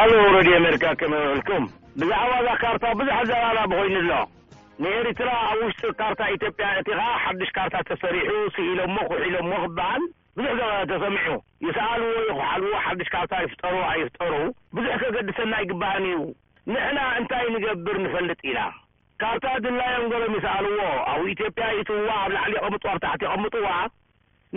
ሀሎ ረድዮ ኣሜሪካ ከመይ ውዕልኩም ብዛዕባ እዛ ካርታ ብዙሕ ኣዘራራቢ ኮይኑ ኣሎ ንኤርትራ ኣብ ውሽጢ ካርታ ኢትዮጵያ እቲኻ ሓድሽ ካርታ ተሰሪሑ ስኢሎሞ ኩሒሎሞ ክበሃል ብዙሕ ዘበለ ተሰሚዑ ይስኣልዎ ይኹሓልዎ ሓድሽ ካርታ ይፍጠሩ ኣይፍጠሩ ብዙሕ ከገድሰና ኣይግባእን እዩ ንሕና እንታይ ንገብር ንፈልጥ ኢና ካብታ ድላዮም ገለ ምስ ኣልዎ ኣብ ኢትዮጵያ ይእትውዋ ኣብ ላዕሊ የቐምጥዋ ኣብ ታሕቲ የቐምጥዋ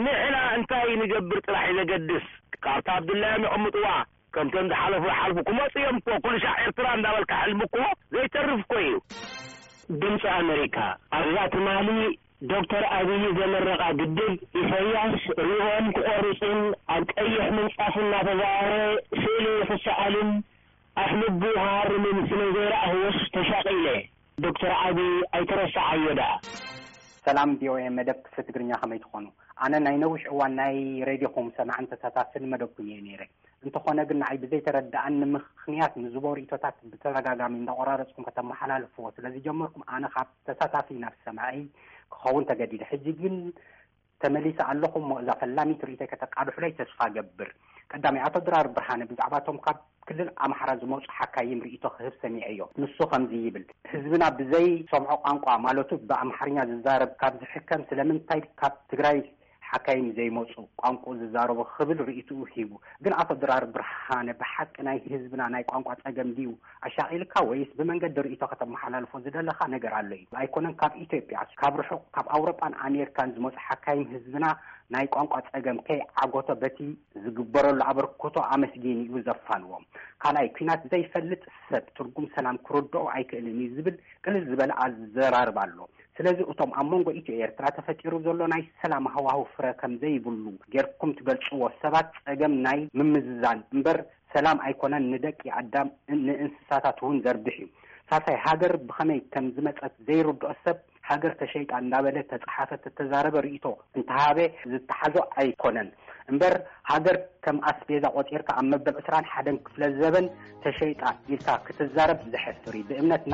ንሕና እንታይ ንገብር ጥራሕ እዩ ዘገድስ ካብታ ኣብ ድላዮም የቐምጥዋ ከምቶም ዝሓለፉ ይሓልፉ ክመጹ እዮም እኮ ኩልሻዕ ኤርትራ እንዳበልካ ሕልሚ እኮ ዘይተርፍ እኮ እዩ። ድምጺ ኣመሪካ ኣብዛ ትማሊ ዶክተር ኣብዪ ዘመረቓ ግድብ ኢሳይያስ ሪኦም ክቖርጽን ኣብ ቀይሕ ምንጻፍ እናተዘዋወረ ስእሊ ክሰኣልን ኣፍልቡ ክሃርምም ስለ ዘይረኣኽዎስ ተሻቒለ ዶክተር ኣብይ ኣይትረስዓዮ ደኣ። ሰላም ቪኦኤ መደብ ክፍሊ ትግርኛ ከመይ ትኾኑ ኣነ ናይ ነዊሕ እዋን ናይ ሬድዮኹም ሰማዕን ተሳታፍን መደብኩም እየ ነይረ እንተኾነ ግን ንዓይ ብዘይ ተረደኣኒ ምኽንያት ንዝቦ ሪኢቶታት ብተደጋጋሚ እንዳቆራረፅኩም ከተመሓላልፍዎ ስለዝጀመርኩም ኣነ ካብ ተሳታፊ ናብ ሰማዒ ክኸውን ተገዲደ ሕጂ ግን ተመሊሰ ኣለኹ እሞ እዛ ፈላሚት ርእይቶይ ከተቃልሑለይ ተስፋ እገብር። ቀዳማይ፣ ኣቶ ድራር ብርሃነ ብዛዕባ እቶም ካብ ክልል ኣምሓራ ዝመጹ ሓካይም ርእይቶ ክህብ ሰሚዐዮ። ንሱ ከምዚ ይብል፣ ህዝብና ብዘይሰምዖ ቋንቋ ማለቱ ብኣምሓርኛ ዝዛረብ ካብ ዝሕከም ስለምንታይ ካብ ትግራይ ሓካይም ዘይመጹ፣ ቋንቁኡ ዝዛረቡ ክብል ርእይትኡ ሂቡ። ግን ኣቶ ድራር ብርሃነ ብሓቂ ናይ ህዝብና ናይ ቋንቋ ጸገም ድዩ? ኣሻቒልካ ወይስ ብመንገዲ ርእይቶ ከተመሓላልፎ ዝደለኻ ነገር ኣሎ እዩ። ኣይኮነን ካብ ኢትዮጵያ፣ ካብ ርሑቕ ካብ ኣውሮጳን ኣሜሪካን ዝመጹ ሓካይም ህዝብና ናይ ቋንቋ ጸገም ከይዓጎቶ በቲ ዝግበረሉ ኣበርክቶ ኣመስጊኑ እዩ ዘፋንዎም። ካልኣይ፣ ኲናት ዘይፈልጥ ሰብ ትርጉም ሰላም ክርድኦ ኣይክእልን እዩ ዝብል ቅልል ዝበለ ኣዘራርባ ኣሎ። ስለዚ እቶም ኣብ መንጎ ኢትዮ ኤርትራ ተፈጢሩ ዘሎ ናይ ሰላም ሃዋህው ፍረ ከም ዘይብሉ ጌርኩም ትገልጽዎ ሰባት ጸገም ናይ ምምዝዛን እምበር ሰላም ኣይኮነን ንደቂ ኣዳም ንእንስሳታት ውን ዘርብሕ ዩ። ሳልሳይ ሃገር ብኸመይ ከም ዝመጸት ዘይርድኦ ሰብ ሃገር ተሸይጣ እንዳበለ ተጻሓፈ ተተዛረበ ሪኢቶ እንተሃበ ዝተሓዞ ኣይኮነን እምበር ሃገር ከም ኣስቤዛ ቆጺርካ ኣብ መበል ዕስራን ሓደን ክፍለ ዘበን ተሸይጣ ኢልካ ክትዛረብ ዘሕፍር ዩ ብእምነትና